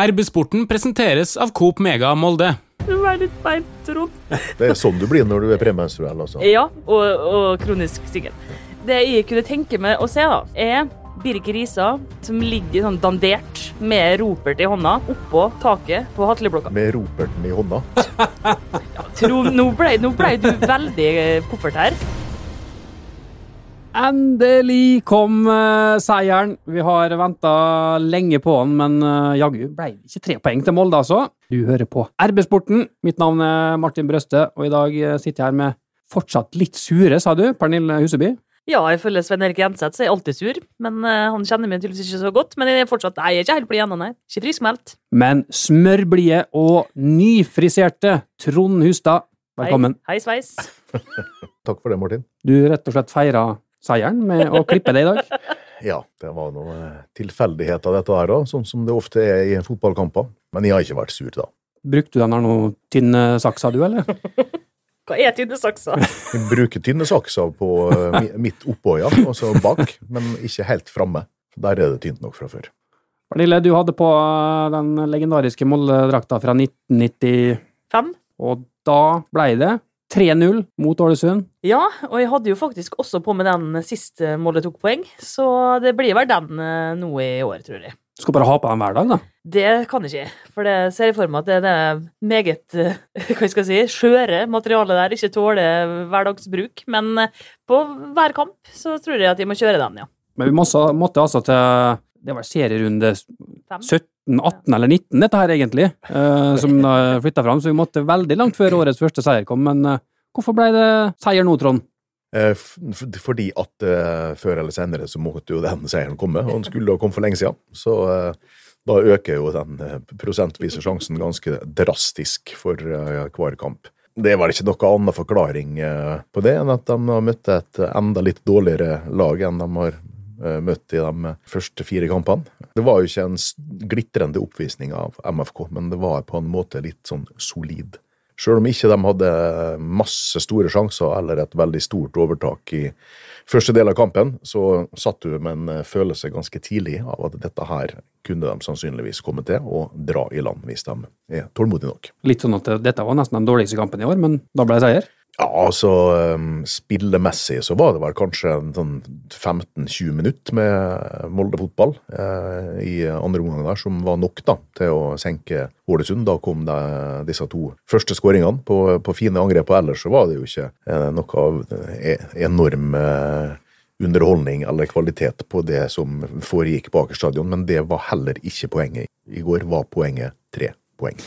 RB-sporten presenteres av Coop Mega Molde. Du er litt feil, Trond. Det er sånn du blir når du er premenstruell, altså. Ja, og, og kronisk singel. Det jeg kunne tenke meg å se, da, er Birk Risa som ligger sånn dandert med ropert i hånda oppå taket på Hatleblokka. Med roperten i hånda. Trond, nå nå ble du veldig eh, koffert her. Endelig kom uh, seieren. Vi har venta lenge på den, men uh, jaggu ble det ikke tre poeng til Molde, altså. Du hører på RB-sporten. Mitt navn er Martin Brøste, og i dag eh, sitter jeg her med fortsatt litt sure, sa du, Pernille Huseby? Ja, ifølge Sven Erik Jenseth så er jeg alltid sur, men uh, han kjenner meg tydeligvis ikke så godt. Men jeg er fortsatt nei, jeg er ikke helt blid ennå, nei. Ikke friskmeldt. Men smørblide og nyfriserte Trond Hustad, velkommen. Hei, hei sveis. Takk for det, Martin. Du rett og slett feira seieren med å klippe det i dag. Ja, det var noen tilfeldigheter dette her òg, sånn som det ofte er i fotballkamper. Men jeg har ikke vært sur, da. Brukte du den her noe tynne saksa, du, eller? Hva er tynne saksa? Jeg bruker tynne sakser på eh, midt oppå, ja, altså bak, men ikke helt framme. Der er det tynt nok fra før. Pernille, du hadde på eh, den legendariske Molde-drakta fra 1995, Fem? og da ble det 3-0 mot Ålesund. Ja, og jeg hadde jo faktisk også på med den sist målet Molde tok poeng, så det blir vel den eh, nå i år, tror jeg. Du skal bare ha på den hver dag, da. Det kan jeg ikke, for det ser jeg for meg at det er det meget eh, hva skal jeg si, skjøre materialet der ikke tåler hverdagsbruk. Men eh, på hver kamp så tror jeg at jeg må kjøre den, ja. Men vi måtte, måtte altså til Det var serierunde 17, 18 eller 19, dette her egentlig, eh, som da flytta fram. Så vi måtte veldig langt før årets første seier kom. Men eh, hvorfor ble det seier nå, Trond? Eh, Fordi at eh, før eller senere så måtte jo den seieren komme, og den skulle ha kommet for lenge siden. Så eh, da øker jo den prosentvise sjansen ganske drastisk for hver kamp. Det er vel ikke noe annen forklaring på det enn at de har møtt et enda litt dårligere lag enn de har møtt i de første fire kampene. Det var jo ikke en glitrende oppvisning av MFK, men det var på en måte litt sånn solid. Selv om ikke de hadde masse store sjanser eller et veldig stort overtak i første del av kampen, så satt du med en følelse ganske tidlig av at dette her kunne de sannsynligvis komme til å dra i land hvis de er tålmodige nok. Litt sånn at eh, dette var nesten den dårligste kampen i år, men da ble det seier. Ja, altså um, spillemessig så var det vel kanskje sånn 15-20 minutter med Molde-fotball eh, i andre omgang der, som var nok da til å senke Ålesund. Da kom det disse to første skåringene på, på fine angrep, og ellers så var det jo ikke eh, noe av eh, enorm eh, underholdning eller kvalitet på det som foregikk på Aker stadion, men det var heller ikke poenget. I går var poenget tre poeng.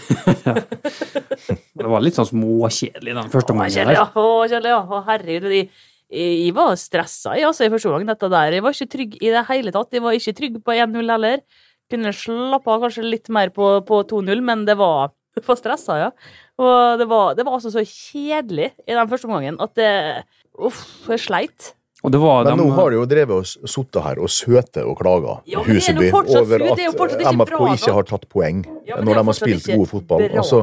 Det var litt sånn småkjedelig den første omgangen. kjedelig, ja. Kjedelig, ja. Å, herregud. Jeg, jeg var stressa jeg, altså, i første omgang, dette der. Jeg var ikke trygg i det hele tatt. Jeg var ikke trygg på 1-0 heller. Kunne slappe av kanskje litt mer på, på 2-0, men det var, for stressa, ja. Og det var, det var altså så kjedelig i den første omgangen at det Uff, jeg sleit. Og det var Men dem, nå har de jo drevet og sittet her og søte og klaga Ja, Huseby over er at ikke MFK bra ikke har tatt poeng Ja, når de har spilt ikke god fotball. Og så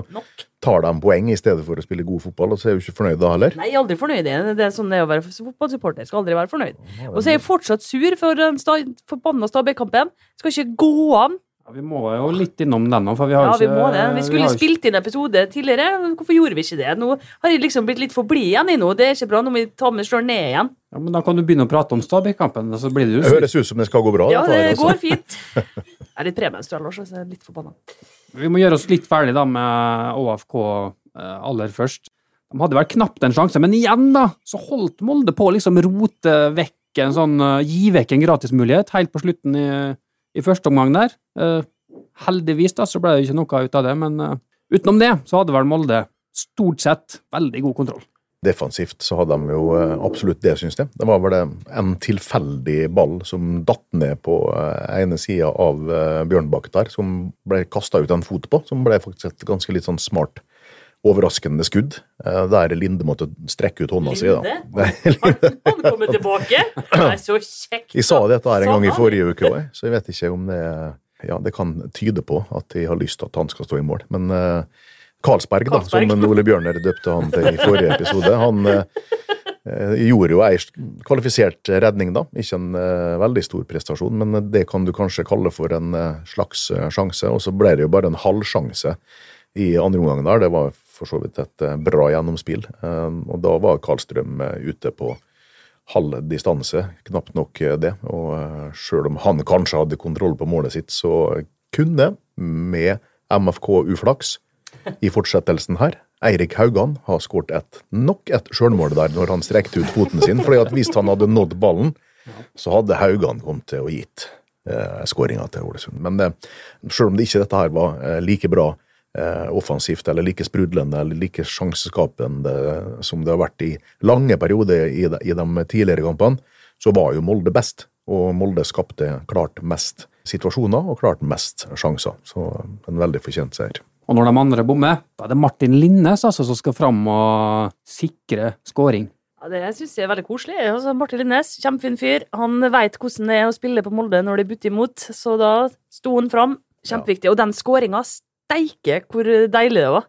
tar de poeng i stedet for å spille god fotball, og så er du ikke fornøyd da heller. Nei, jeg er aldri fornøyd. det. Er sånn det er å være fotballsupporter. Skal aldri være fornøyd. Og så er jeg fortsatt sur for den sta forbanna Stabæk-kampen. Skal ikke gå an. Ja, vi må jo litt innom den nå, for vi har Ja, jo vi må det. Vi skulle vi spilt inn episode tidligere. Hvorfor gjorde vi ikke det? Nå har jeg liksom blitt litt for blid igjen i nå. Det er ikke bra. Nå må vi ta med slår ned igjen. Ja, men Da kan du begynne å prate om Stabæk-kampen, så blir det jo Det høres ut som det skal gå bra. Ja, det altså. går fint. Jeg er litt premenstruell også, så jeg er litt forbanna. Vi må gjøre oss litt ferdig da med ÅFK eh, aller først. De hadde vel knapt en sjanse, men igjen da, så holdt Molde på å liksom rote vekk en sånn, eh, gi vekk en gratismulighet helt på slutten i, i første omgang der. Eh, heldigvis da, så ble det ikke noe ut av det, men utenom det så hadde vel Molde stort sett veldig god kontroll. Defensivt så hadde de jo eh, absolutt det, syns jeg. Det var vel en tilfeldig ball som datt ned på eh, ene sida av eh, Bjørnbakk der, som ble kasta ut en fot på, som ble faktisk et ganske litt sånn smart, overraskende skudd, der Linde måtte strekke ut hånda si. Linde? Han, han kommer tilbake. Det er så kjekt. Jeg sa dette her en gang i forrige uke òg, så jeg vet ikke om det ja, det kan tyde på at de har lyst til at han skal stå i mål. Men eh, Karlsberg, da, Karlsberg. som Ole Bjørner døpte han til i forrige episode, han, eh, Eh, Gjorde jo ei kvalifisert redning, da. Ikke en eh, veldig stor prestasjon, men det kan du kanskje kalle for en eh, slags eh, sjanse. Og så ble det jo bare en halvsjanse i andre omgang der. Det var for så vidt et eh, bra gjennomspill. Og da var Karlstrøm ute på halv distanse, knapt nok det. Og sjøl om han kanskje hadde kontroll på målet sitt, så kunne, med MFK uflaks, i fortsettelsen her. Eirik Haugan har skåret et, nok et sjølmål der når han strekte ut foten sin. fordi at hvis han hadde nådd ballen, så hadde Haugan kommet til å gitt eh, skåringa til Ålesund. Men eh, selv om det ikke dette her var eh, like bra eh, offensivt, eller like sprudlende eller like sjanseskapende som det har vært i lange perioder i de, i de tidligere kampene, så var jo Molde best. Og Molde skapte klart mest situasjoner og klart mest sjanser. Så en veldig fortjent seier. Og når de andre bommer, da er det Martin Linnes altså, som skal fram og sikre scoring. Ja, det syns jeg er veldig koselig. Altså, Martin Linnes, kjempefin fyr. Han veit hvordan det er å spille på Molde når de butter imot, så da sto han fram. Kjempeviktig. Og den skåringa, steike hvor deilig det var.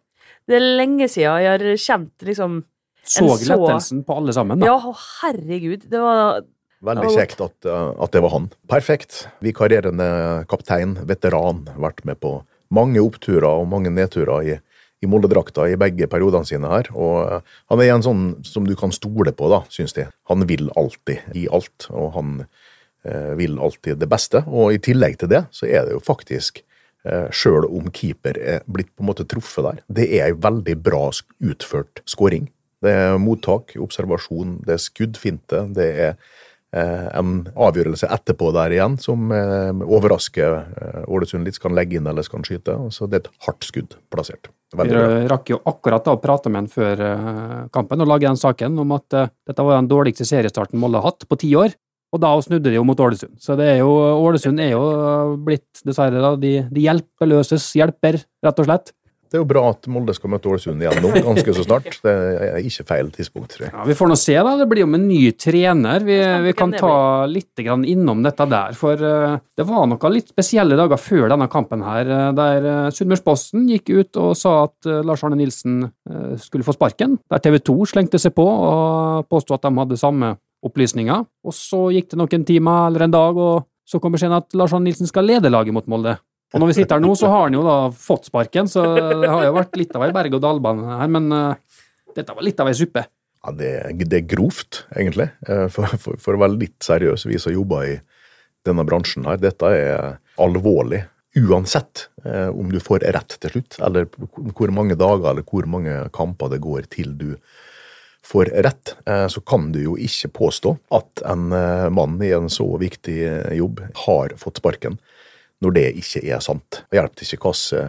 Det er lenge siden jeg har kjent liksom så- lettelsen på alle sammen, da. Ja, å, herregud. Det var Veldig kjekt at, eh, at det var han. Perfekt. Vikarierende kaptein, veteran, vært med på mange oppturer og mange nedturer i, i Molde-drakta i begge periodene sine her. Og eh, han er en sånn som du kan stole på, da, syns de. Han vil alltid gi alt, og han eh, vil alltid det beste. Og i tillegg til det, så er det jo faktisk eh, Sjøl om keeper er blitt på en måte truffet der, det er ei veldig bra utført scoring. Det er mottak, observasjon, det er skuddfinte, det er en avgjørelse etterpå der igjen som eh, overrasker eh, Ålesund litt. Skal legge inn eller skal skyte? Så det er et hardt skudd plassert. Vi Veldig bra. rakk jo akkurat da å prate med han før eh, kampen og lage den saken om at eh, dette var den dårligste seriestarten Molde har hatt på ti år. Og da snudde de jo mot Ålesund. Så det er jo, Ålesund er jo blitt, dessverre, da, de, de hjelpeløses hjelper, rett og slett. Det er jo bra at Molde skal møte Ålesund igjen nå, ganske så snart. Det er ikke feil tidspunkt, tror jeg. Ja, Vi får nå se, da. Det blir jo med en ny trener. Vi, vi kan ta litt grann innom dette der. For eh, det var noen litt spesielle dager før denne kampen her, eh, der uh, Sunnmørsposten gikk ut og sa at eh, Lars Arne Nilsen eh, skulle få sparken. Der TV 2 slengte seg på og påsto at de hadde samme opplysninger. Og så gikk det noen timer eller en dag, og så kom beskjeden at Lars Arne Nilsen skal lede laget mot Molde. Og når vi sitter her nå, så har han jo da fått sparken, så det har jo vært litt av ei berg-og-dal-bane her, men uh, dette var litt av ei suppe. Ja, det, det er grovt, egentlig. Eh, For, for, for å være litt seriøs, vi som jobber i denne bransjen her, dette er alvorlig. Uansett eh, om du får rett til slutt, eller hvor mange dager eller hvor mange kamper det går til du får rett, eh, så kan du jo ikke påstå at en eh, mann i en så viktig jobb har fått sparken, når det ikke er sant. Det hjelper ikke hvilke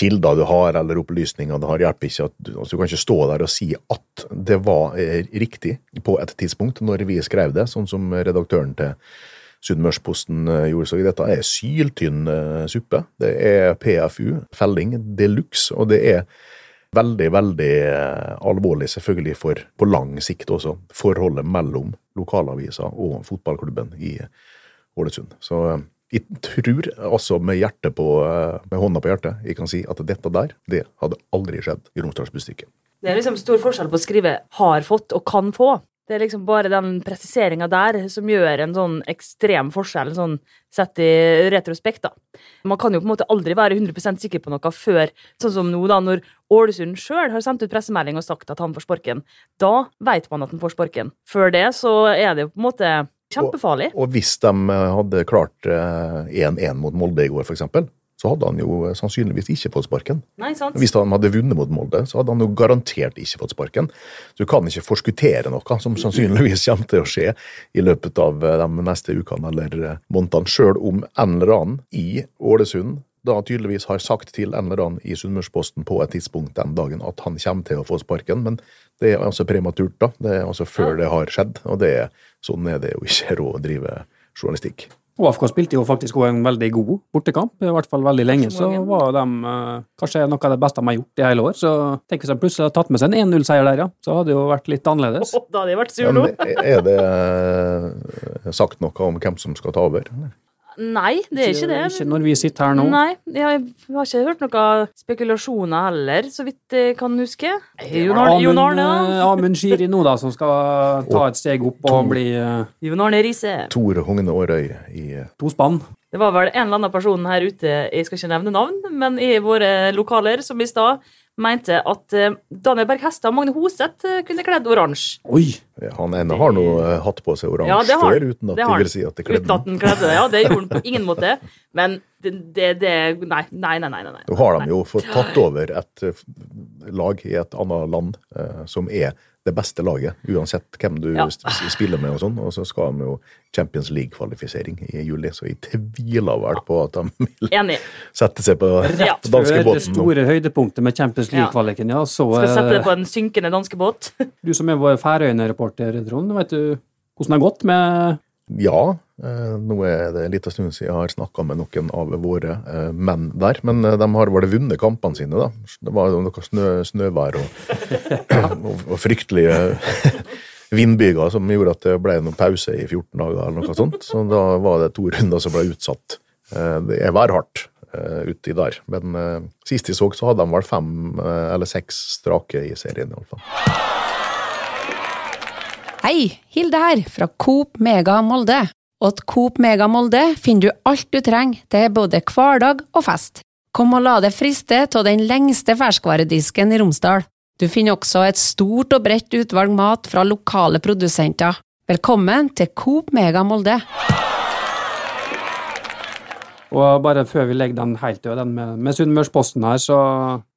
kilder du har eller opplysninger du har. Hjelper ikke at du, altså, du kan ikke stå der og si at det var eh, riktig på et tidspunkt når vi skrev det, sånn som redaktøren til Sunnmørsposten eh, gjorde. Så dette er syltynn eh, suppe. Det er PFU, felling de luxe, og det er veldig, veldig eh, alvorlig selvfølgelig for på lang sikt også, forholdet mellom lokalavisa og fotballklubben i Ålesund. Så eh, jeg tror altså med på, eh, med hånda på hjertet, jeg kan si at dette der, det hadde aldri skjedd i Romsdalsbustikket. Det er liksom stor forskjell på å skrive 'har fått' og 'kan få'. Det er liksom bare den presiseringa der som gjør en sånn ekstrem forskjell, sånn sett i retrospekt, da. Man kan jo på en måte aldri være 100% sikker på noe før, sånn som nå, da, når Ålesund sjøl har sendt ut pressemelding og sagt at han får sparken. Da veit man at han får sparken. Før det så er det jo på en måte kjempefarlig. Og hvis de eh, hadde klart eh, 1-1 mot Molde i går, eksempel, så hadde han jo eh, sannsynligvis ikke fått sparken. Nei, sant? Hvis han hadde vunnet mot Molde, så hadde han jo garantert ikke fått sparken. Så du kan ikke forskuttere noe som sannsynligvis kommer til å skje i løpet av eh, de neste ukene eller eh, månedene, sjøl om en eller annen i Ålesund da tydeligvis har sagt til en eller annen i Sunnmørsposten på et tidspunkt den dagen at han kommer til å få sparken, men det er altså prematurt, da. Det er altså før det har skjedd, og det er, sånn er det jo ikke råd å drive journalistikk. Og AFK spilte jo faktisk også en veldig god bortekamp, i hvert fall veldig lenge. Så var de eh, kanskje noe av det beste de har gjort i hele år. Så tenk hvis de plutselig hadde tatt med seg en 1-0-seier der, ja. Så hadde det jo vært litt annerledes. Åh, da hadde jeg vært sur nå. Men er det eh, sagt noe om hvem som skal ta over? eller? Nei, det er ikke det. Ikke når vi sitter her nå. Nei, jeg har ikke hørt noen spekulasjoner heller, så vidt jeg kan huske. Jon Arne, Amund, da. eh, Amund Shiri nå, da, som skal ta et steg opp og bli eh, Jon Arne Riise. Tor Hogne Aarøy i to spann. Det var vel en eller annen person her ute, jeg skal ikke nevne navn, men i våre lokaler, som i stad mente at eh, Daniel Berg Hestad og Magne Hoseth eh, kunne kledd oransje. Oi! Han ene har nå eh, hatt på seg oransje Ja, før, uten at Det det, vil si at det kledde Uten at den kledde det. Ja, det gjorde han på ingen måte. Men det, det, det Nei, nei, nei. nei, nei. Nå har de jo fått tatt over et lag i et annet land som er det beste laget, uansett hvem du Ja. spiller med og sånn. Og så skal de jo Champions League-kvalifisering i juli, så jeg tviler vel på at de vil Enig. sette seg på Ja. Før det store høydepunktet med Champions League-kvaliken, ja, så Skal sette det eh, på en synkende danskebåt. Du som er vår Færøyene-reporter, Trond, vet du hvordan det har gått med Ja, nå er det en liten stund siden jeg har snakka med noen av våre eh, menn der. Men eh, de har vel vunnet kampene sine, da. Det var noe snø, snøvær og, og, og fryktelige vindbyger som gjorde at det ble noen pause i 14 dager eller noe sånt. Så da var det to runder som ble utsatt. Eh, Det er værhardt eh, uti der. Men eh, sist jeg så, så hadde de vel fem eh, eller seks strake i serien, iallfall. Hei, Hilde her, fra Coop Mega Molde. Og Coop Mega Molde finner du alt du trenger til både hverdag og fest. Kom og la deg friste av den lengste ferskvaredisken i Romsdal. Du finner også et stort og bredt utvalg mat fra lokale produsenter. Velkommen til Coop Mega Molde. Og bare før vi legger den helt død, den med, med Sunnmørsposten her, så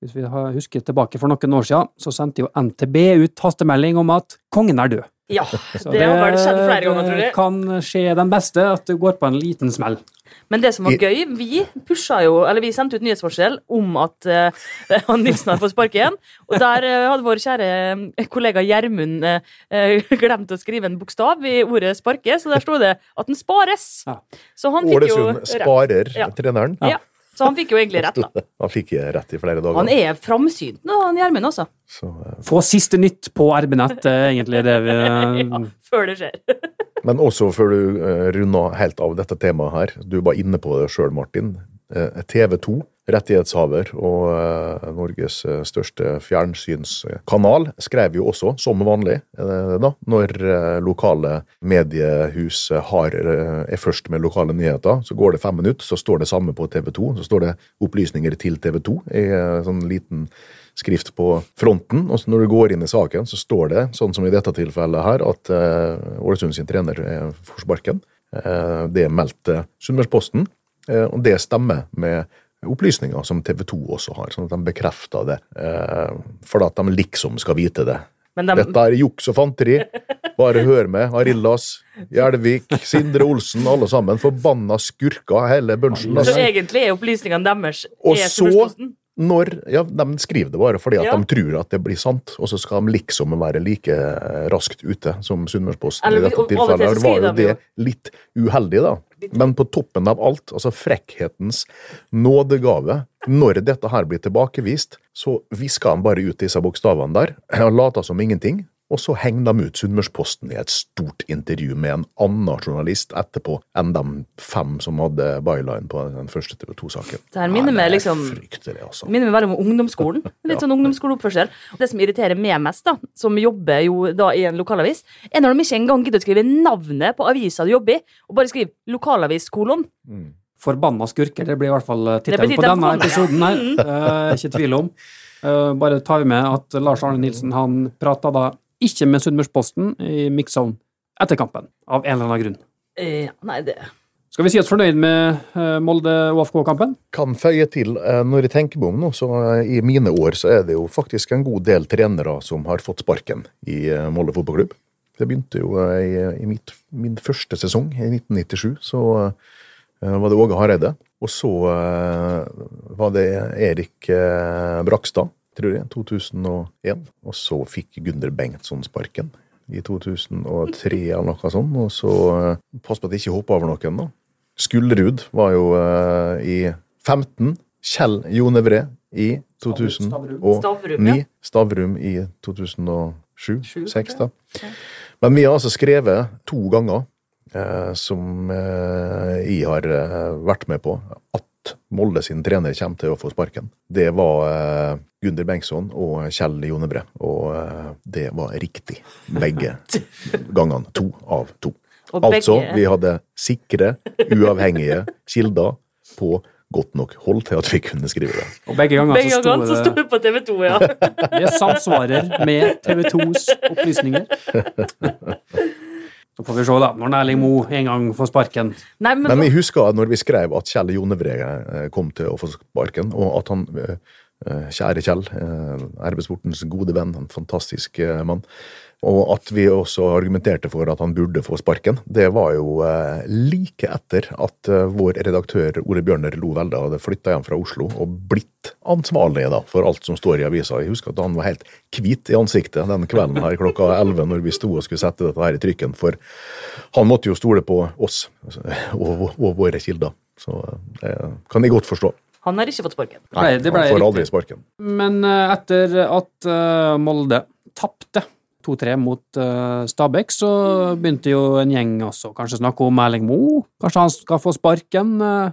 hvis vi husker tilbake for noen år siden, så sendte jo NTB ut hastemelding om at kongen er død. Ja, det, det har vel skjedd flere ganger, tror jeg. det kan skje den beste, at det går på en liten smell. Men det som var gøy, vi pusha jo, eller vi sendte ut nyhetsforskjell om at uh, han Nilsen hadde fått sparken. Og der uh, hadde vår kjære eh, kollega Gjermund eh, glemt å skrive en bokstav i ordet 'sparke', så der sto det at den spares. Ja. Så han fikk jo Ålesund rett. sparer Ja. treneren. Ja. Så han fikk jo egentlig rett, da. Han fikk rett i flere dager. Han er framsynt nå, han Gjermund, altså. Så, eh, Få siste nytt på RB-nett, er egentlig det vi Ja, før det skjer. Men også før du uh, runder helt av dette temaet her, du var inne på det sjøl, Martin. Eh, TV 2, rettighetshaver og eh, Norges eh, største fjernsynskanal, skrev jo også, som vanlig, eh, da, når lokale mediehus har, er først med lokale nyheter, så går det fem minutter, så står det samme på TV 2. Så står det opplysninger til TV 2 i sånn liten skrift på fronten. Og så når du går inn i saken, så står det, sånn som i dette tilfellet her, at Ålesund sin trener er for sparken. Det meldte Sunnmørsposten, og det stemmer med opplysninger som TV 2 også har, sånn at de bekrefter det. Eh, for at de liksom skal vite det. De, Dette er juks og fanteri. Bare hør med. Arillas, Hjelvik Sindre Olsen, alle sammen. Forbanna skurker, hele bunchen. så Altså. egentlig er opplysningene deres Og så- Når, ja, De skriver det bare fordi at Ja. de tror at det blir sant, og så skal de liksom være like raskt ute som Sunnmørsposten. I dette tilfellet. Det var jo- det litt uheldig, da. Men på toppen av alt, altså frekkhetens nådegave, når dette her blir tilbakevist, så visker han bare ut disse bokstavene der, og later som ingenting. Og så henger de ut Sunnmørsposten i et stort intervju med en annen journalist etterpå enn de fem som hadde byline på den første TV 2-saken. Det her minner meg liksom altså. minner meg veldig om ungdomsskolen. Litt sånn ungdomsskoleoppførsel. Det som irriterer meg mest, da, som jobber jo da i en lokalavis, er når de ikke engang gidder å skrive navnet på avisa du jobber i, og bare skriver lokalavis, kolon. Forbanna skurker, det blir i hvert fall eh, tittelen på denne episoden her. Eh, ikke tvil om. Eh, bare tar vi med at Lars Arne Nilsen han prata da ikke med Sunnmørsposten i mix-zone etter kampen, av en eller annen grunn. Ja, nei, det Skal vi si oss fornøyd med eh, Molde-OFK-kampen? kan føye til, eh, når jeg tenker meg om nå, så eh, i mine år så er det jo faktisk en god del trenere som har fått sparken i eh, Molde fotballklubb. Det begynte jo eh, i, i mitt, min første sesong, i 1997, så eh, var det Åge Hareide. Og så eh, var det Erik eh, Brakstad, tror jeg, 2001. Og så fikk Gunder Bengtsson sparken i 2003 eller noe sånt. Og så eh, Pass på at jeg ikke hopper over noen, da. Skuldrud var jo uh, i 15. Kjell Jonevre i 2009. Stavrum, ja. Stavrum i 2007-2006, da. Men vi har altså skrevet to ganger eh, som eh, jeg har eh, vært med på at Molde sin trener kommer til å få sparken. Det var eh, Gunder Bengtsson og Kjell Jonebre, og eh, det var riktig begge gangene. To av to. Og Altså, begge- vi hadde sikre, uavhengige kilder på godt nok hold til at vi kunne skrive det. Og begge ganger Begge så sto det, så det på TV 2, ja. Det samsvarer med TV 2s opplysninger. Så får vi se, da, når Erling Moe en gang får sparken. Nei, men, Men jeg husker når vi skrev at Kjell Jonevre eh, kom til å få sparken, og at han eh, eh, Kjære Kjell, arbeidssportens gode venn, en fantastisk mann. Og at vi også argumenterte for at han burde få sparken. Det var jo eh, like etter at eh, vår redaktør Ole Bjørner Lo Velde hadde flytta hjem fra Oslo og blitt ansvarlig da, for alt som står i avisa. Jeg husker at han var helt hvit i ansiktet den kvelden her klokka 11 når vi sto og skulle sette dette her i trykken, for han måtte jo stole på oss og, og våre kilder. Så det kan jeg godt forstå. han har ikke fått sparken. Nei, Nei, det ble han får riktig. aldri sparken. Men eh, etter at eh, Molde tapte 2-3 mot uh, Stabæk, så begynte jo en gjeng også kanskje snakke om Erling Moe. Kanskje han skal få sparken. eh.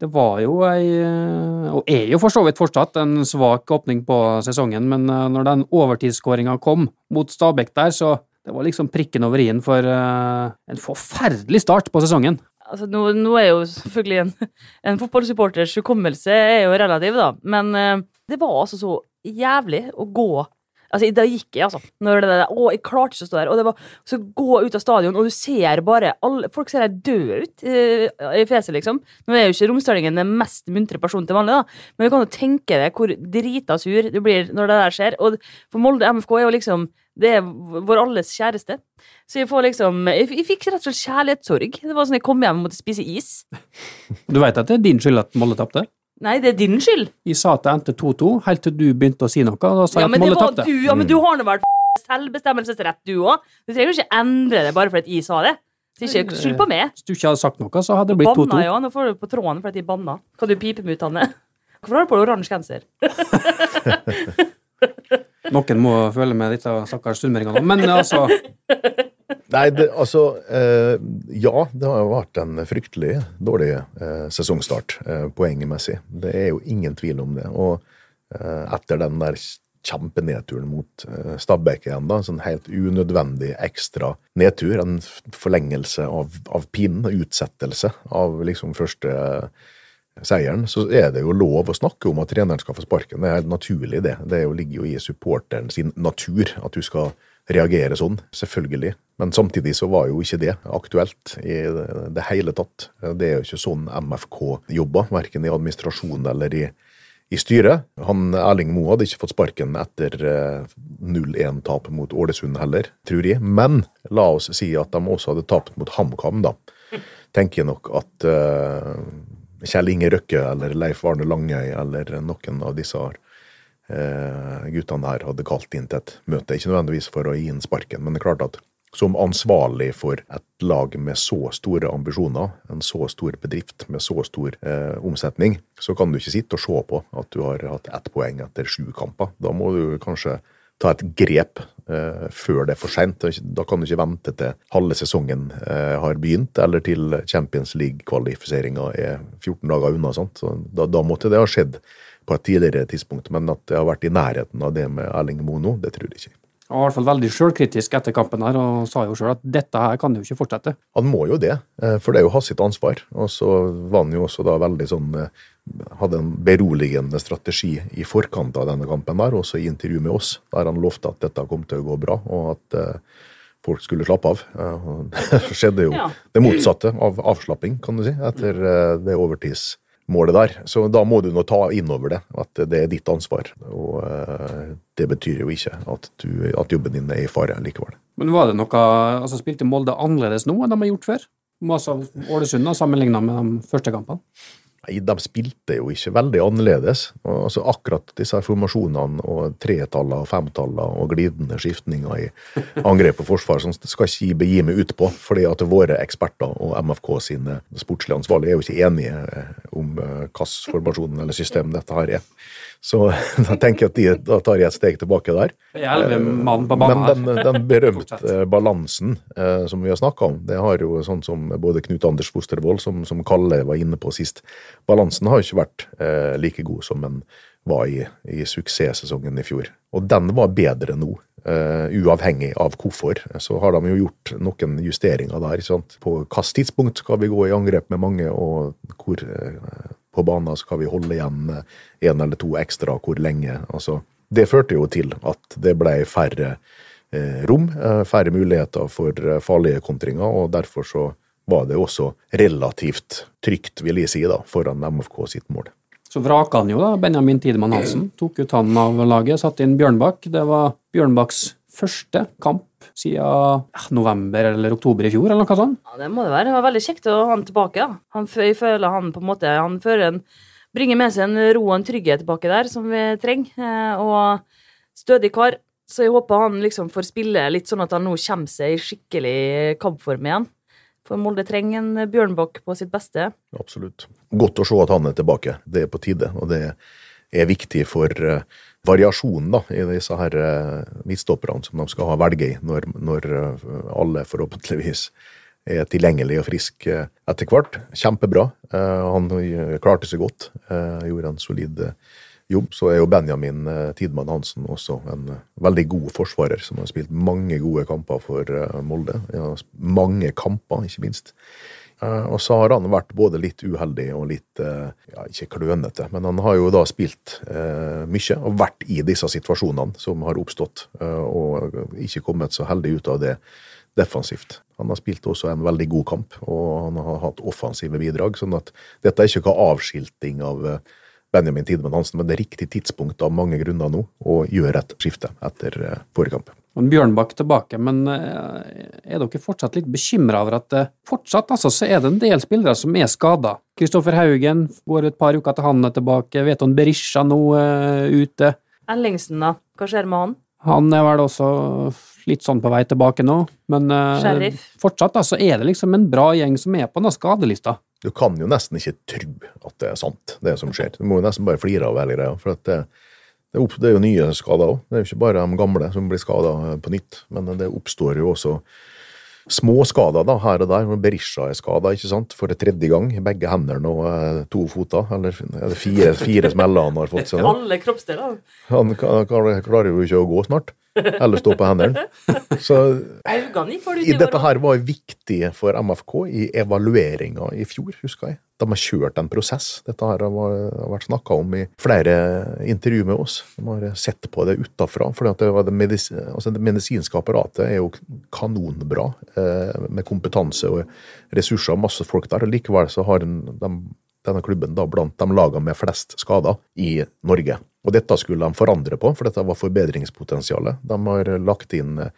Det var jo ei eh, Og er jo for så vidt fortsatt en svak åpning på sesongen, men når den overtidsskåringa kom mot Stabæk der, så det var liksom prikken over i-en for uh, en forferdelig start på sesongen. Altså, nå, nå er jo selvfølgelig en, en fotballsupporters hukommelse er jo relativ, da, men uh, det var altså så jævlig å gå Altså, Da gikk jeg, altså. Når det der, å, jeg klarte ikke å stå der. Og det var så gå ut av stadion, og du ser bare alle, Folk ser deg døde ut eh, i fjeset, liksom. Nå er jo ikke romsdalingen den mest muntre personen til vanlig, da, men du kan jo tenke deg hvor drita sur du blir når det der skjer. Og for Molde MFK er jo liksom Det er vår alles kjæreste. Så jeg liksom Jeg, jeg fikk rett og slett kjærlighetssorg. Det var sånn jeg kom hjem og måtte spise is. Du veit at det er din skyld at Molde tapte? Nei, det er din skyld. Jeg sa at det endte 2-2, helt til du begynte å si noe. Da sa Ja, jeg men at det Molde var tapte. du, ja, men du har nå vært selvbestemmelsesrett, du òg. Du trenger jo ikke endre det bare fordi jeg sa det. Så ikke skyld på meg. Hvis du ikke hadde sagt noe, så hadde det blitt Banna 2-2. ja, nå får du på tråden fordi jeg banna. Kan du pipe meg ut, Hanne? Hvorfor har du på oransje genser? Noen må føle med disse stakkars sunnmøringene. Men altså Nei, det, altså eh, Ja, det har jo vært en fryktelig dårlig eh, sesongstart eh, poengmessig. Det er jo ingen tvil om det. Og eh, etter den der kjempenedturen mot eh, Stabæk igjen, da, sånn helt unødvendig ekstra nedtur, en forlengelse av, av pinen, utsettelse av liksom første eh, seieren, så er det jo lov å snakke om at treneren skal få sparken. Det er helt naturlig, det. Det jo, ligger jo i supporteren sin natur at du skal reagere sånn, selvfølgelig. Men samtidig så var jo ikke det aktuelt i det, hele tatt. Det er jo ikke sånn MFK jobber, verken i administrasjon eller i, i styret. Han Erling Moe hadde ikke fått sparken etter eh, 0-1-tap mot Ålesund heller, tror jeg. Men la oss si at de også hadde tapt mot HamKam, da. Tenker jeg nok at uh, Kjell Inge Røkke eller Leif Arne Langøy eller noen av disse eh, guttene her hadde kalt inn til et møte. Ikke nødvendigvis for å gi inn sparken, men det er klart at som ansvarlig for et lag med så store ambisjoner, en så stor bedrift med så stor eh, omsetning, så kan du ikke sitte og se på at du har hatt ett poeng etter sju kamper. Da må du kanskje ta et grep eh, før det er for seint. Da kan du ikke vente til halve sesongen eh, har begynt, eller til Champions League-kvalifiseringa er 14 dager unna. Sant? Så da, da måtte det ha skjedd på et tidligere tidspunkt. Men at det har vært i nærheten av det med Erling Moe nå, det tror jeg ikke. Han var i hvert fall veldig sjølkritisk etter kampen her, og sa jo sjøl at dette her kan jo ikke fortsette. Han må jo det, eh, for det er jo hans sitt ansvar. Og så var han jo også da veldig sånn eh, Hadde en beroligende strategi i forkant av denne kampen, der, også i intervju med oss, der han lovte at dette kom til å gå bra, og at eh, folk skulle slappe av. Det skjedde jo Ja. det motsatte av avslapping, kan du si, etter det det overtidsmålet der. Så da må du nå ta inn over det, at det er ditt ansvar. Og eh, det betyr jo ikke at, du, at jobben din er i fare likevel. Men var det noe altså Spilte Molde annerledes nå enn de har gjort før? Altså Ålesund sammenligna med de første kampene? Nei, De spilte jo ikke veldig annerledes. Altså Akkurat disse formasjonene og tretallene og femtallene og glidende skiftninger i angrep og forsvar som skal ikke jeg begi meg ut på, fordi at våre eksperter og MFK sine sportslige ansvarlige er jo ikke enige eh, om eh, hvilken formasjon eller system dette her er. Så da tenker jeg at de, da tar jeg et steg tilbake der. Er på Men den, den berømte balansen eh, som vi har snakka om, det har jo sånn som både Knut Anders Fostervold, som, som Kalle var inne på sist, balansen har jo ikke vært eh, like god som den var i, i suksesssesongen i fjor. Og den var bedre nå. eh, uavhengig av hvorfor, så har de jo gjort noen justeringer der. sant? På hvilket tidspunkt skal vi gå i angrep med mange, og hvor eh, på banen skal vi holde igjen én eller to ekstra, hvor lenge. altså det førte jo til at det ble færre eh, rom, eh, færre muligheter for eh, farlige kontringer, og derfor så var det også relativt trygt, vil jeg si, da, foran MFK sitt mål. Så vraka han jo da Benjamin Tidemann Hansen. Tok ut han av laget, satte inn Bjørnbakk. Det var Bjørnbakks første kamp siden november eller oktober i fjor, eller noe sånt. Ja, det må det være. Det var veldig kjekt å ha han tilbake. Da. Han, jeg føler han på en måte Han fører en, bringer med seg en ro og en trygghet tilbake der, som vi trenger. Eh, og stødig kar. Så jeg håper han liksom får spille litt sånn at han nå kommer seg i skikkelig kampform igjen. For Molde trenger en Bjørnbakk på sitt beste. Absolutt. Godt å se at han er tilbake. Det er på tide, og det er viktig for eh, variasjonen da, i disse her eh, midtstopperne som de skal ha velge i når, når eh, alle forhåpentligvis er tilgjengelige og frisk eh, etter hvert. Kjempebra. Eh, Han klarte seg godt, gjorde en solid jobb. Så er jo Benjamin Tidman Hansen også en veldig god forsvarer, som har spilt mange gode kamper for Molde. Mange kamper, ikke minst. Eh, Og så har han vært både litt uheldig og litt eh, ja, ikke klønete, men han har jo da spilt eh, mye og vært i disse situasjonene som har oppstått, eh, og ikke kommet så heldig ut av det defensivt. Han har spilt også en veldig god kamp, og han har hatt offensive bidrag, sånn at dette er ikke noe avskilting av eh, Benjamin Tidemann Hansen, men det er riktig tidspunkt av mange grunner nå å gjøre et skifte etter eh, forrige kamp. Bjørnbakk tilbake, men eh, er dere fortsatt litt bekymra over at eh, fortsatt altså, så er det en del spillere som er skada? Kristoffer Haugen går et par uker til han er tilbake. Veton Berisha nå uh, ute. Ellingsen, da? Hva skjer med han? Han er vel også litt sånn på vei tilbake nå, men uh, fortsatt så er det liksom en bra gjeng som er på denne skadelista. Du kan jo nesten ikke tro at det er sant, det som skjer. Du må jo nesten bare flire av hele greia. for at det, det, opp, det er jo nye skader òg. Det er jo ikke bare de gamle som blir skada på nytt. Men det oppstår jo også små skader da, her og der. Berisha er skada for tredje gang. Begge hendene og eh, to foter. Eller er det fire, fire smeller han har fått seg nå. Alle kroppsdeler. Han klarer jo ikke å gå snart. Eller stå på hendene. Så i dette her var viktig for MFK i evalueringa i fjor, husker jeg. De har kjørt en prosess. Dette her har vært snakka om i flere intervju med oss. De har sett på det utafra. For det, det, medis altså det medisinske apparatet er jo kanonbra, eh, med kompetanse og ressurser, masse folk der. og Likevel så har den, de, denne klubben da blant de lagene med flest skader i Norge. Og dette skulle de forandre på, for dette var forbedringspotensialet. De har lagt inn eh,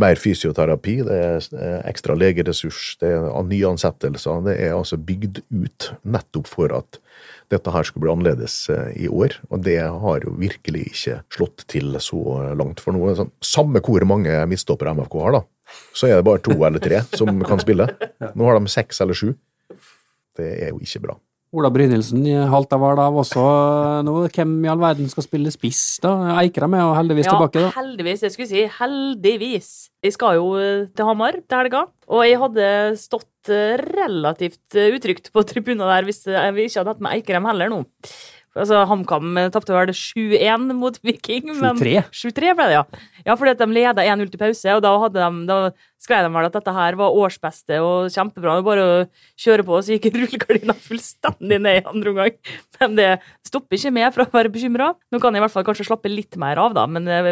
mer fysioterapi, det er eh, ekstra legeressurs, det er nye ansettelser. Det er altså bygd ut nettopp for at dette her skulle bli annerledes eh, i år. Og det har jo virkelig ikke slått til så langt. For noe. Sånn, samme hvor mange midtstoppere MFK har, da, så er det bare to eller tre som kan spille. Nå har de seks eller sju. Det er jo ikke bra. Ola Brynildsen i Haltavad av også eh, nå. Hvem i all verden skal spille spiss, da? Eikrem er jo heldigvis Ja, tilbake, da. heldigvis. Jeg skulle si heldigvis. Jeg skal jo eh, til Hamar til helga, og jeg hadde stått eh, relativt utrygt på tribunen der hvis vi ikke hadde hatt med Eikrem heller nå. Altså, HamKam eh, tapte vel 7-1 mot Viking. men- 7-3. 7-3 ble det, ja. Ja, fordi at de leda 1-0 til pause, og da, hadde de, da skrev de vel at dette her var årsbeste og kjempebra. Det bare å kjøre på, og så gikk rullegardina fullstendig ned i andre omgang. Men det stopper ikke meg fra å være bekymra. Nå kan jeg i hvert fall kanskje slappe litt mer av, da, men eh,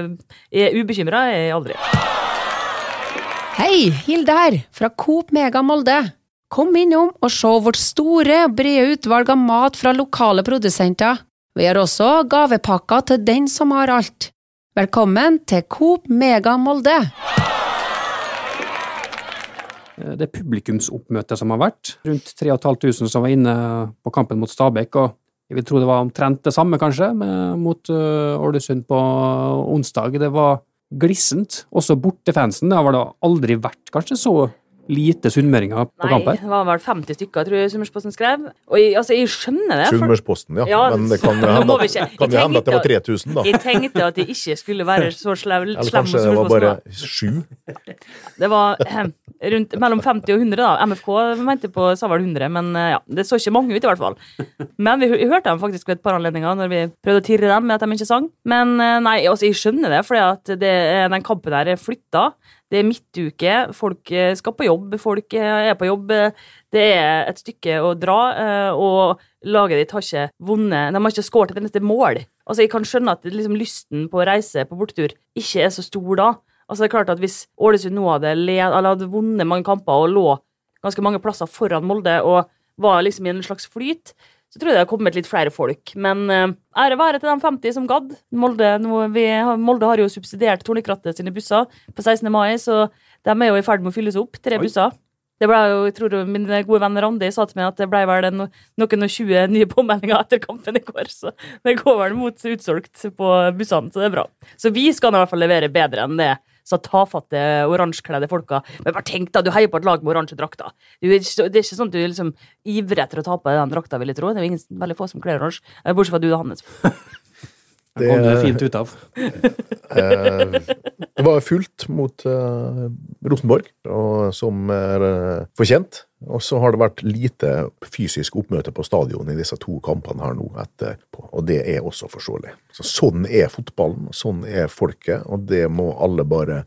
jeg er ubekymra er jeg aldri. Hei, Hilde her, fra Coop Mega Molde. Kom innom og se vårt store, brede utvalg av mat fra lokale produsenter. Vi har også gavepakker til den som har alt. Velkommen til Coop Mega Molde. Det Det publikumsoppmøtet som har vært, rundt 3500 som var inne på kampen mot Stabæk, og jeg vil tro det var omtrent det samme, kanskje, mot uh, Ålesund på onsdag. Det var glissent. Også bortefansen. Det har vel aldri vært kanskje så lite sunnmøringer på Nei, kamp her? det var vel 50 stykker, tror jeg Sunnmørsposten skrev. Og jeg, altså, jeg skjønner det. for- Sunnmørsposten, ja. Ja, Men det kan hende at, kan hende at det var 3000, da. Jeg tenkte at jeg ikke skulle være så slem, Eller kanskje det var bare sju. Det var eh, rundt mellom 50 og 100, da. MFK mente på sa vel 100, men eh, ja, det så ikke mange ut, i hvert fall. Men vi, vi hørte dem faktisk ved et par anledninger når vi prøvde å tirre dem med at de ikke sang. Men eh, nei, altså, jeg skjønner det, for den kampen der er flytta. Det er midtuke, folk eh, skal på jobb, folk eh, er på jobb. eh, Det er et stykke å dra, og laget ditt har ikke vunnet De har ikke skåret et eneste mål. Altså, Jeg kan skjønne at liksom, lysten på å reise på bortetur ikke er så stor da. Altså, det er klart at Hvis Ålesund nå hadde, hadde vunnet mange kamper og lå ganske mange plasser foran Molde og var liksom i en slags flyt, så tror jeg det hadde kommet litt flere folk. Men eh, ære være til de 50 som gadd. Molde, vi, har- Molde har jo subsidiert Tornekrattet sine busser på 16. mai, så de er jo i ferd med å fylles opp. Tre Oi. busser. Det ble jo, jeg tror Min gode venn Randi sa til meg at det ble vel en, noen og 20 nye påmeldinger etter kampen i går. Så det går vel mot utsolgt på bussene, så det er bra. Så vi skal i hvert fall levere bedre enn det så tafatte oransjekledde folka. Men bare tenk da, du heier på et lag med oransje drakter. Er det er ikke sånn at du liksom ivrer etter å ta på den drakta, vil jeg tro. Det er jo ingen, veldig få som kler oransje. Eh, Bortsett fra du, Hannes. Det kom du fint ut av. Eh, det var fullt mot eh, Rosenborg, og, som er eh, fortjent. Og så har det vært lite fysisk oppmøte på stadion i disse to kampene her nå etterpå, og det er også forståelig. Så sånn er fotballen, sånn er folket, og det må alle bare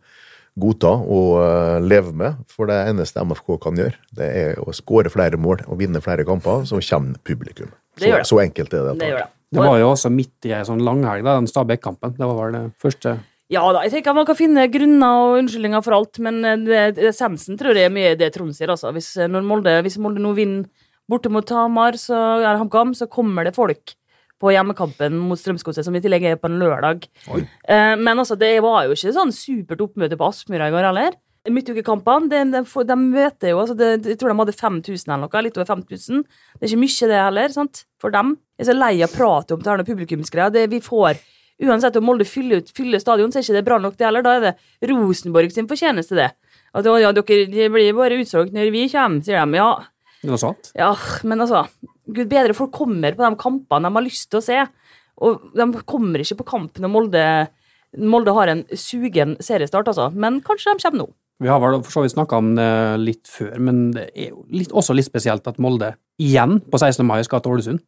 godta og leve med. For det eneste MFK kan gjøre, det er å skåre flere mål og vinne flere kamper, så kommer publikum. Det gjør Så, det. så enkelt er det. Det gjør det. Var jo også midt i ei sånn langhelg, den Stabæk-kampen. Det var vel det første Ja da, jeg tenker man kan finne grunner og unnskyldninger for alt, men eh, essensen tror jeg er mye det Trond sier, altså. Hvis, eh, når Molde, hvis Molde nå vinner borte mot Tamar, så, er HamKam, så kommer det folk på hjemmekampen mot Strømsgodset, som i tillegg er på en lørdag. Oi. men altså, det var jo ikke sånn supert oppmøte på Aspmyra i går heller. Midtukekampene, de, de, de møter jo altså det, Jeg tror de hadde 5000 eller noe, litt over 5000. Det er ikke mye, det heller, sant, for dem. Jeg er så lei av prate om det her. Det vi får Uansett om Molde fyller, ut, fyller stadion, så er ikke det bra nok, det heller. Da er det Rosenborg sin fortjeneste, det. At ja, dere det blir bare utsolgt når vi kommer, sier de. Ja, Noe sant. ja, men altså Gud bedre, folk kommer på de kampene de har lyst til å se. Og de kommer ikke på kamp når Molde, Molde har en sugen seriestart, altså. Men kanskje de kommer nå. Vi har vel for så vidt snakka om det litt før, men det er jo litt, også litt spesielt at Molde igjen på 16. mai skal til Ålesund.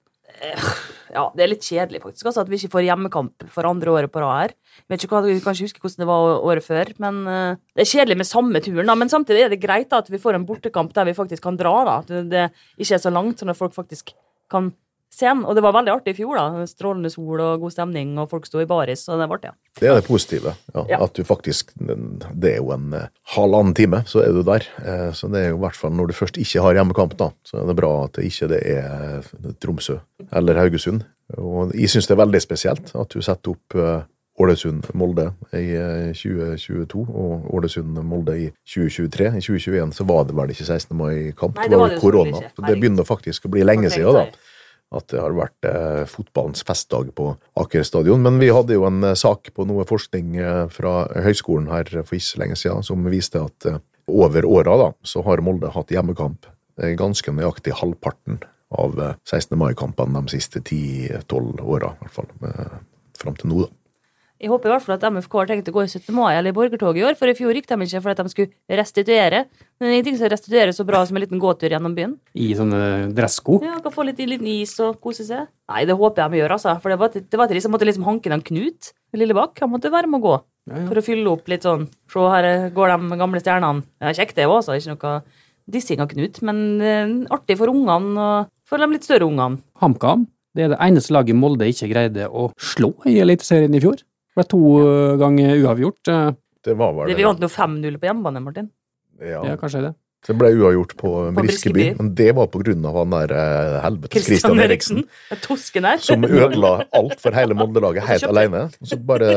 Ja, det er litt kjedelig, faktisk, altså, at vi ikke får hjemmekamp for andre året på rad her. Vet ikke hva, Du kan ikke huske hvordan det var året før, men uh, det er kjedelig med samme turen. da, Men samtidig er det greit da, at vi får en bortekamp der vi faktisk kan dra. da, At det ikke er så langt, sånn at folk faktisk kan se den. Og det var veldig artig i fjor. da, Strålende sol og god stemning, og folk sto i baris, og det var artig. ja. Det er det positive. Ja, Ja. At du faktisk Det er jo en eh, halvannen time, så er du der. Eh, Så det er jo i hvert fall når du først ikke har hjemmekamp, da, så er det bra at det ikke er eh, Tromsø eller Haugesund. Og jeg syns det er veldig spesielt at du setter opp Ålesund-Molde i eh, 2022 og Ålesund-Molde i 2023. I 2021 så var det vel ikke 16. mai-kamp, det det var jo det korona. Så det begynner faktisk å bli lenge siden, da at det har vært eh, fotballens festdag på Aker stadion. Men vi hadde jo en eh, sak på noe forskning eh, fra høyskolen her for ikke så lenge siden som viste at over åra da, så har Molde hatt hjemmekamp ganske nøyaktig halvparten av eh, 16. mai-kampene de siste 10-12 åra, i hvert fall. Fram til nå, da. Jeg håper i hvert fall at MFK har tenkt å gå i 17. mai eller i borgertog i år, for i fjor gikk de ikke for at de skulle restituere. Men det er ingenting som restituerer så bra som en liten gåtur gjennom byen. I sånne dressko. Ja, kan få litt, liten is og kose seg. Nei, det håper jeg de gjør, altså. For det var, det var til de som måtte liksom hanke den Knut Lillebakk. Han måtte være med å gå. Ja, ja. For å fylle opp litt sånn. Se, her går de gamle stjernene. Ja, kjekt det òg, altså. Ikke noe dissing av Knut, men uh, artig for ungene og for de litt større ungene. HamKam det er det eneste laget Molde ikke greide å slå i Eliteserien i fjor. Ble to eh, ganger uavgjort. eh, Det var vel Det, vi vant jo 5-0 på hjemmebane, Martin. ja, Ja, kanskje det. Det ble uavgjort på, På Briskeby, Briskeby. men det var på grunn av han der eh, helvetes Christian Eriksen. Eriksen. Er Tosken her. som ødela alt for hele Molde-laget helt alene. Og så bare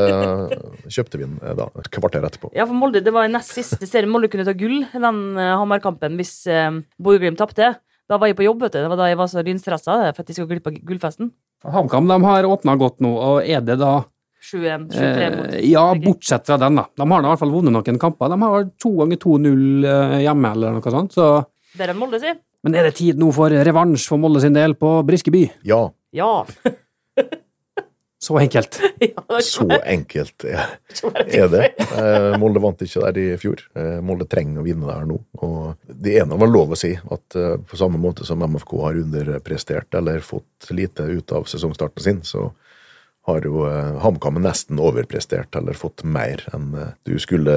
kjøpte vi den da, et kvarter etterpå. Ja, for Molde, det var i nest siste serie. Molde kunne ta gull i den uh, Hamar-kampen hvis uh, Bodø-Glimt tapte. Da var jeg på jobb, vet du. Det var da jeg var så lynstressa for at de skulle glippe av gullfesten. HamKam har åpna godt nå, og er det da 7-1, 7-3 Eh, ja, bortsett fra den, da. De har i hvert fall vunnet noen kamper. De har vel to ganger 2-0 eh, hjemme, eller noe sånt. Så. Bedre enn Molde, si. Men er det tid nå for revansj for Molde sin del på Briskeby? Ja, Ja. Så enkelt. ja så enkelt er er det. Eh, Molde vant ikke der i fjor. Eh, Molde trenger å vinne der nå. Og det ene var lov å si at eh, på samme måte som MFK har underprestert eller fått lite ut av sesongstarten sin, så har jo eh, HamKam nesten overprestert eller fått mer enn eh, du skulle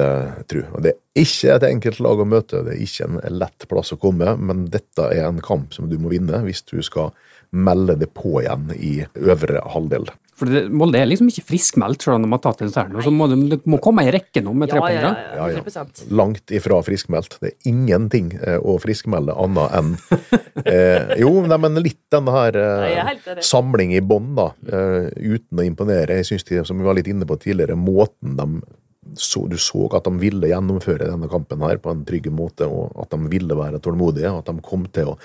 tro. Og Det er ikke et enkelt lag å møte, det er ikke en lett plass å komme, men dette er en kamp som du må vinne hvis du skal melde det på igjen i øvre halvdel. For det, Molde er liksom ikke friskmeldt selv om de har tatt en seier. Så må de, det må komme i rekke nå med Ja, ja, ja, Ja, ja. langt ifra friskmeldt. Det er ingenting eh, å friskmelde annet enn eh, Jo, nei, men litt denne her er eh, samling i bånn, da. Eh, uten å imponere. Jeg syns de, som vi var litt inne på tidligere, måten de så, Du så at de ville gjennomføre denne kampen her på en trygg måte, og at de ville være tålmodige, at de kom til å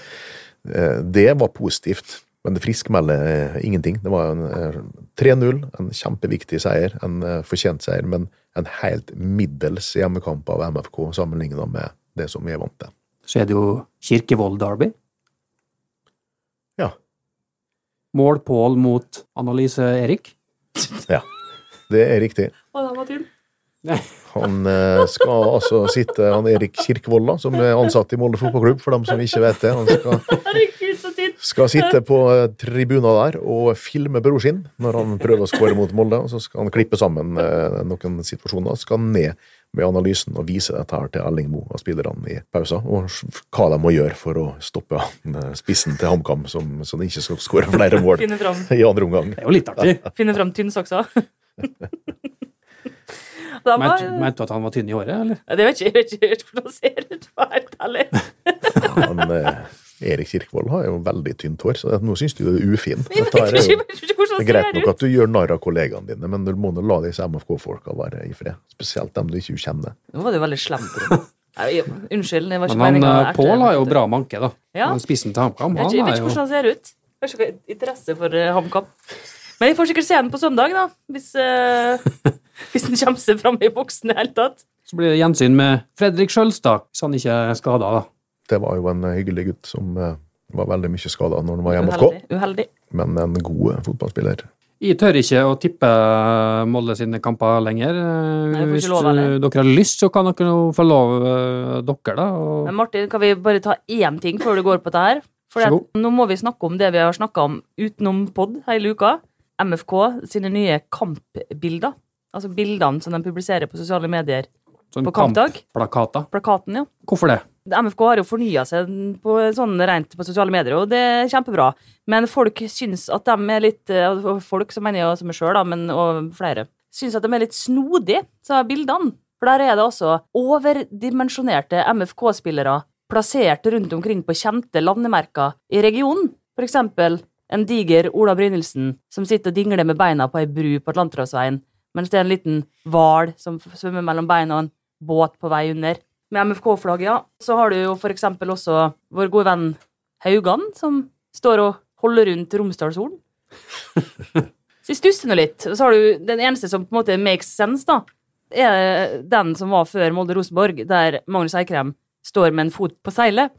eh, Det var positivt. Men det friskmelder eh, ingenting. Det var en eh, 3-0, en kjempeviktig seier, en eh, fortjent seier, men en helt middels hjemmekamp av MFK sammenlignet med det som vi er vant til. Så er det jo Kirkevold-derby. Ja. Målpål mot Annalise-Erik. Ja, det er riktig. Og den var tynn. Han eh, skal altså sitte, han Erik Kirkevold, da, som er ansatt i Molde fotballklubb, for dem som ikke vet det. Han skal. skal sitte på tribuna der og filme bror sin når han prøver å skåre mot Molde. og Så skal han klippe sammen eh, noen situasjoner, skal han ned med analysen og vise dette her til Erling Moe og spillerne i pausa, og hva de må gjøre for å stoppe eh, spissen til HamKam, så de ikke skal skåre flere mål i andre omgang. Det er jo litt artig. finne fram tynnsokser. Da var, Mente mente du at han var tynn i håret, eller? det vet ikke, jeg vet ikke, hvordan han ser ut. for å være helt ærlig. Men eh, Erik Kirkvold har jo veldig tynt hår, så nå syns du det er ufin. Jeg vet er ikke, jeg ikke det er greit nok at du gjør narr av kollegaene dine, men du må nå la disse MFK-folka være i fred. Spesielt dem du ikke kjenner. Nå var det jo veldig slemt. på Nei, Unnskyld, det var ikke Men han, meningen å eh, Pål har jo bra manke, da. Ja. Han Spissen til HamKam. Jeg vet Han ikke, jeg vet ikke hvordan han ser ut. Har ikke interesse for uh, HamKam. Men jeg får sikkert se den på søndag, da. Hvis, uh, hvis den kommer seg fram i boksen i det hele tatt. Så blir det gjensyn med Fredrik Sjølstad, hvis han ikke er skada, da. Det var jo en eh, hyggelig gutt som eh, var veldig mye skada når han var i MFK, Uheldig. Uheldig. men en god eh, fotballspiller. Jeg tør ikke å tippe Molde sine kamper lenger. Nei, Hvis lov, dere har lyst, så kan dere jo få lov, dere, da. Og... Men Martin, kan vi bare ta én ting før du går på det her? For nå må vi snakke om det vi har snakka om utenom pod hele uka. MFK sine nye kampbilder. Altså bildene som de publiserer på sosiale medier. Sånn På kampdag? Plakaten, ja. Hvorfor det? MFK har jo fornya seg på sånn rent på sosiale medier, og det er kjempebra. Men folk syns at de er litt eh, Folk, som mener jeg også meg sjøl, men og flere, syns at de er litt snodige, sa bildene. For der er det også overdimensjonerte MFK-spillere plassert rundt omkring på kjente landemerker i regionen. For eksempel en diger Ola Brynildsen som sitter og dingler med beina på ei bru på Atlanterhavsveien, mens det er en liten hval som svømmer mellom beina og en båt på vei under. Med MFK-flagget, ja. Så har du jo for eksempel også vår gode venn Haugan, som står og holder rundt Romsdalshorn. Så jeg stusser nå litt. Og så har du den eneste som på en måte makes sense, da, er den som var før Molde-Rosenborg, der Magnus Eikrem står med en fot på seilet.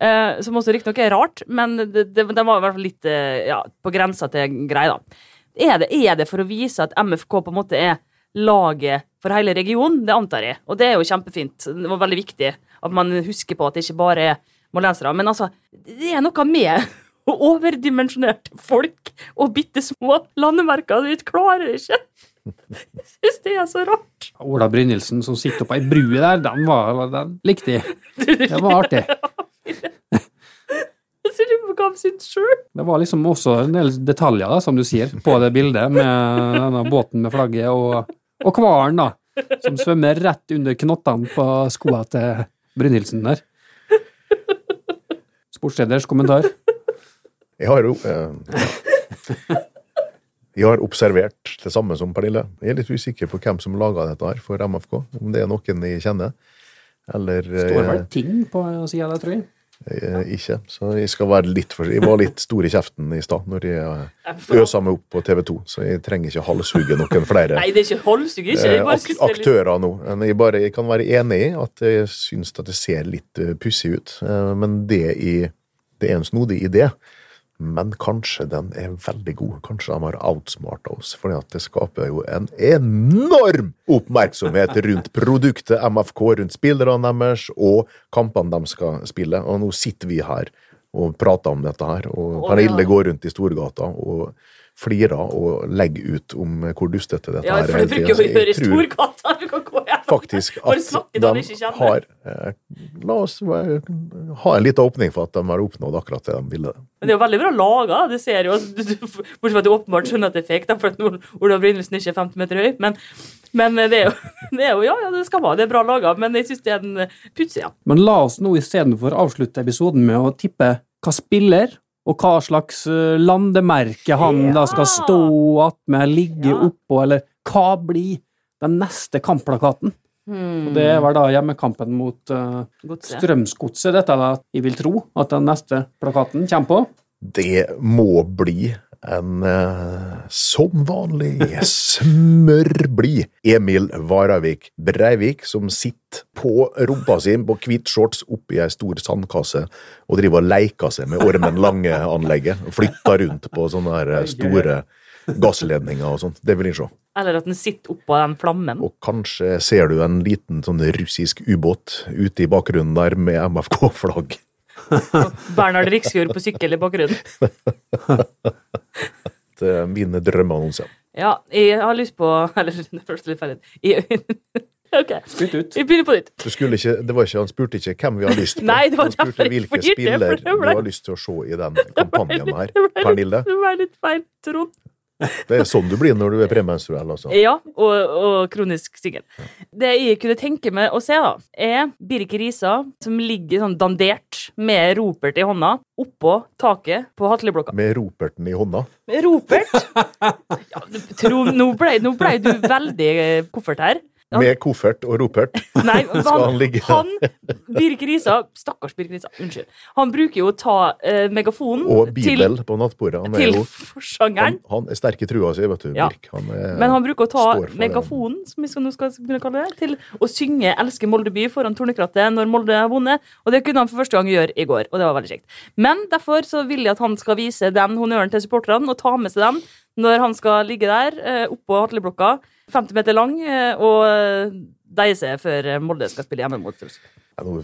Eh, som også riktignok er rart, men den var i hvert fall litt eh, ja, på grensa til grei, da. Er det, er det for å vise at MFK på en måte er laget for hele regionen? Det antar jeg. Og det er jo kjempefint. Det var veldig viktig at man husker på at det ikke bare er moldensere. Men altså, det er noe med overdimensjonerte folk og bitte små landemerker. Du klarer ikke. Jeg syns det er så rart. Ola Brynildsen som sitter på ei bru der, den, var, den likte jeg. Det var artig. Synes synes. Det var liksom også en del detaljer, da, som du sier, på det bildet, med denne båten med flagget og, og hvalen, da, som svømmer rett under knottene på skoa til Brynildsen der. Sportsleders kommentar. Jeg har jo eh, Jeg har observert det samme som Pernille. Jeg er litt usikker på hvem som laga dette her for MFK. Om det er noen jeg kjenner. Eller Står vel eh, ting på sida der, tror jeg. Eh, ikke. Så jeg skal være litt for Jeg var litt stor i kjeften i stad når jeg eh, øsa meg opp på TV 2, så jeg trenger ikke halshugge noen flere Nei, det er ikke halshugge, ikke. eh, ak er aktører nå. Men jeg, bare, jeg kan være enig i at jeg syns at det ser litt pussig ut, men det, i, det er en snodig idé. Men kanskje den er veldig god. Kanskje de har outsmarta oss. For det skaper jo en enorm oppmerksomhet rundt produktet MFK, rundt spillerne deres og kampene de skal spille. Og nå sitter vi her og prater om dette her, og Pernille ja. går rundt i Storgata og flirer og legger ut om hvor dustete dette Ja, her for det bruker jo å gjøre i Storgata. Du kan. Faktisk at de har eh, La oss være- ha en liten åpning for at de har oppnådd akkurat det de ville. Men det er jo veldig bra laga. Det ser jo, bortsett fra at du åpenbart skjønner at det er fake, for at Ol- Olav Brynildsen ikke er 50 meter høy. Men, men det, er jo, det er jo Ja, ja, det skal være det er bra laga, men jeg syns det er en pussig, ja. Men la oss nå istedenfor avslutte episoden med å tippe hva spiller, og hva slags eh, landemerke han da skal stå attmed, ligge Ja. oppå, eller hva blir den neste kampplakaten? Og det var da hjemmekampen mot uh, Strømsgodset, dette da jeg vil tro at den neste plakaten kommer på. Det må bli en uh, som vanlig smørblid Emil Varavik Breivik som sitter på rumpa si på hvit shorts oppi ei stor sandkasse og driver og leker seg med Ormen Lange-anlegget. og Flytter rundt på sånne her store gassledninger og sånt. Det vil jeg se. Eller at den sitter oppå den flammen. Og kanskje ser du en liten sånn russisk ubåt ute i bakgrunnen der med MFK-flagg. Bernhard Riksfjord på sykkel i bakgrunnen. Det er mine drømmeannonser. Ja, jeg har lyst på Eller, det høres litt feil Ok, ut. vi begynner på nytt. Du skulle ikke, det var ikke, han spurte ikke hvem vi har lyst på. Nei, det var han spurte hvilke spiller det du har lyst til å se i den kampanjen her. Pernille, Det var litt feil, Trond. Det er sånn du blir når du er premenstruell, altså. Ja, og, og kronisk singel. Det jeg kunne tenke meg å se, da, er Birk Risa som ligger sånn dandert med ropert i hånda oppå taket på Hatleblokka. Med roperten i hånda. Med ropert? Ja, tro, nå ble, nå ble du veldig eh, koffert her. Med koffert og ropert. Nei, Skal han ligge der? han Birk Risa Stakkars Birk Risa, unnskyld. Han bruker jo å ta eh, megafonen Og til, på nattbordet. Han til forsangeren. han, han er sterk i trua si, vet du. Ja. Birk. Han er, Men han bruker å ta megafonen, som vi skal, nå skal kunne kalle det, til å synge 'Elsker Molde by' foran Tornekrattet når Molde har vunnet. Og det kunne han for første gang gjøre i går, og det var veldig kjekt. Men derfor så vil jeg at han skal vise den honnøren til supporterne, og ta med seg den når han skal ligge der eh, oppå Hatleblokka, 50 meter lang, eh, og deiser før eh, Molde skal spille hjemme mot Tromsø.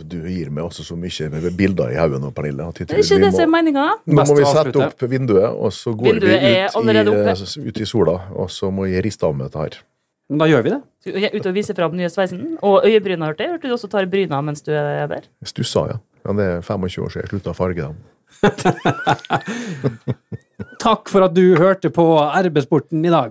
Du gir meg også så mye med bilder i hodet nå, Pernille. Det er ikke det som er meninga. Nå må vi sette opp vinduet, og så går Vinduet vi ut i, ut i sola, og så må jeg riste av med dette her. Men da gjør vi det. Ut og vise fram den nye sveisen. Og øyebryna, hørte jeg. Hørte du også tar bryna mens du er der? Jeg stussa, ja. Men Det er 25 år siden jeg slutta å farge dem. Takk for at du hørte på RB-sporten i dag.